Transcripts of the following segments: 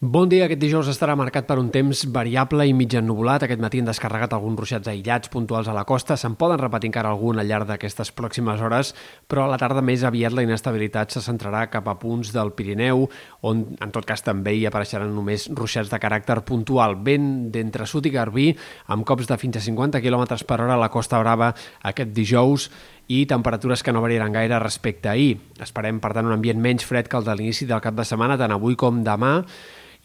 Bon dia, aquest dijous estarà marcat per un temps variable i mig ennubulat. Aquest matí han descarregat alguns ruixats aïllats puntuals a la costa. Se'n poden repetir encara algun al llarg d'aquestes pròximes hores, però a la tarda més aviat la inestabilitat se centrarà cap a punts del Pirineu, on en tot cas també hi apareixeran només ruixats de caràcter puntual. Vent d'entre sud i garbí, amb cops de fins a 50 km per hora a la Costa Brava aquest dijous, i temperatures que no variaran gaire respecte a ahir. Esperem, per tant, un ambient menys fred que el de l'inici del cap de setmana, tant avui com demà,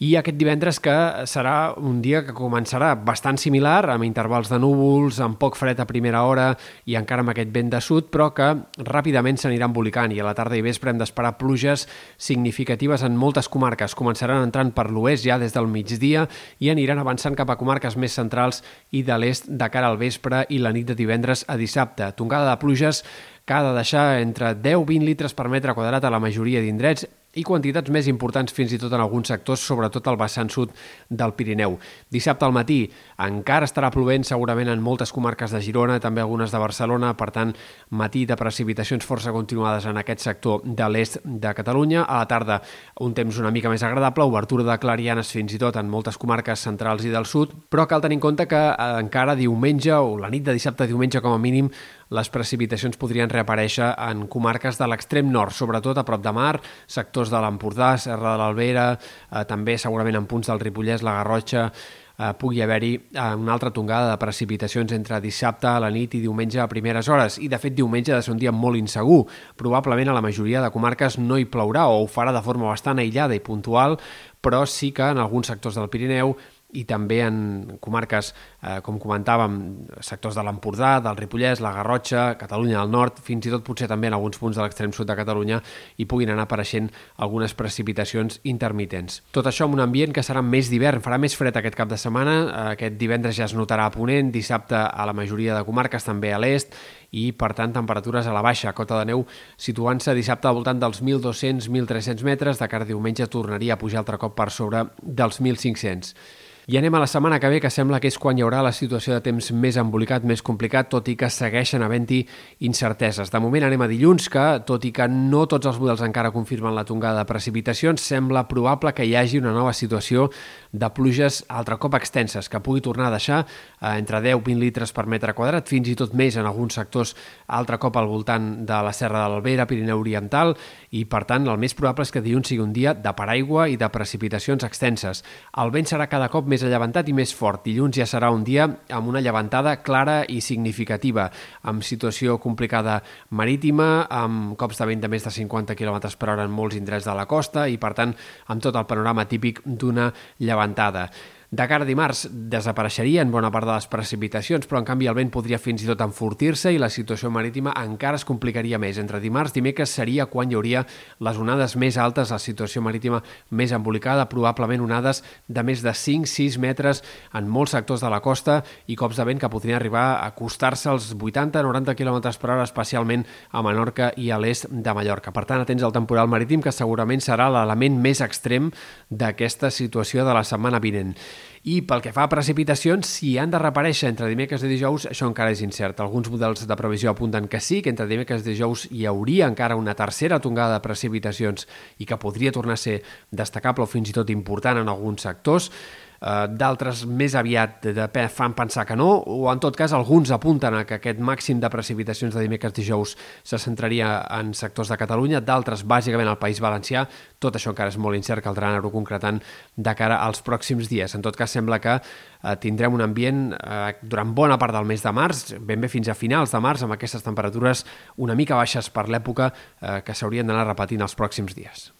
i aquest divendres que serà un dia que començarà bastant similar, amb intervals de núvols, amb poc fred a primera hora i encara amb aquest vent de sud, però que ràpidament s'anirà embolicant i a la tarda i vespre hem d'esperar pluges significatives en moltes comarques. Començaran entrant per l'oest ja des del migdia i aniran avançant cap a comarques més centrals i de l'est de cara al vespre i la nit de divendres a dissabte. Tongada de pluges que ha de deixar entre 10-20 litres per metre quadrat a la majoria d'indrets i quantitats més importants fins i tot en alguns sectors, sobretot al vessant sud del Pirineu. Dissabte al matí encara estarà plovent segurament en moltes comarques de Girona, també algunes de Barcelona, per tant, matí de precipitacions força continuades en aquest sector de l'est de Catalunya. A la tarda, un temps una mica més agradable, obertura de clarianes fins i tot en moltes comarques centrals i del sud, però cal tenir en compte que eh, encara diumenge o la nit de dissabte a diumenge com a mínim les precipitacions podrien reaparèixer en comarques de l'extrem nord, sobretot a prop de mar, sectors de l'Empordà, Serra de l'Albera, eh, també segurament en punts del Ripollès, la Garrotxa, eh, pugui haver-hi eh, una altra tongada de precipitacions entre dissabte a la nit i diumenge a primeres hores. I, de fet, diumenge ha de ser un dia molt insegur. Probablement a la majoria de comarques no hi plourà o ho farà de forma bastant aïllada i puntual, però sí que en alguns sectors del Pirineu i també en comarques, eh, com comentàvem, sectors de l'Empordà, del Ripollès, la Garrotxa, Catalunya del Nord, fins i tot potser també en alguns punts de l'extrem sud de Catalunya hi puguin anar apareixent algunes precipitacions intermitents. Tot això en un ambient que serà més d'hivern, farà més fred aquest cap de setmana, eh, aquest divendres ja es notarà a Ponent, dissabte a la majoria de comarques, també a l'est, i, per tant, temperatures a la baixa, cota de neu situant-se dissabte al voltant dels 1.200-1.300 metres, de cara a diumenge tornaria a pujar altre cop per sobre dels 1.500. I anem a la setmana que ve, que sembla que és quan hi haurà la situació de temps més embolicat, més complicat, tot i que segueixen havent-hi incerteses. De moment anem a dilluns, que, tot i que no tots els models encara confirmen la tongada de precipitacions, sembla probable que hi hagi una nova situació de pluges altre cop extenses, que pugui tornar a deixar eh, entre 10-20 litres per metre quadrat, fins i tot més en alguns sectors, altre cop al voltant de la Serra de l'Albera, Pirineu Oriental, i per tant el més probable és que dilluns sigui un dia de paraigua i de precipitacions extenses. El vent serà cada cop més allevantat i més fort. Dilluns ja serà un dia amb una llevantada clara i significativa, amb situació complicada marítima, amb cops de vent de més de 50 km per hora en molts indrets de la costa i, per tant, amb tot el panorama típic d'una llevantada. levantada. De cara a dimarts desapareixerien bona part de les precipitacions, però en canvi el vent podria fins i tot enfortir-se i la situació marítima encara es complicaria més. Entre dimarts i dimecres seria quan hi hauria les onades més altes, la situació marítima més embolicada, probablement onades de més de 5-6 metres en molts sectors de la costa i cops de vent que podrien arribar a acostar-se als 80-90 km per hora, especialment a Menorca i a l'est de Mallorca. Per tant, atents al temporal marítim, que segurament serà l'element més extrem d'aquesta situació de la setmana vinent. I pel que fa a precipitacions, si han de reparèixer entre dimecres i dijous, això encara és incert. Alguns models de previsió apunten que sí, que entre dimecres i dijous hi hauria encara una tercera tongada de precipitacions i que podria tornar a ser destacable o fins i tot important en alguns sectors. Eh, d'altres més aviat de, fan pensar que no, o en tot cas alguns apunten a que aquest màxim de precipitacions de dimecres dijous se centraria en sectors de Catalunya, d'altres bàsicament al País Valencià, tot això encara és molt incert, caldrà anar-ho concretant de cara als pròxims dies. En tot cas, sembla que eh, tindrem un ambient eh, durant bona part del mes de març, ben bé fins a finals de març, amb aquestes temperatures una mica baixes per l'època que s'haurien d'anar repetint els pròxims dies.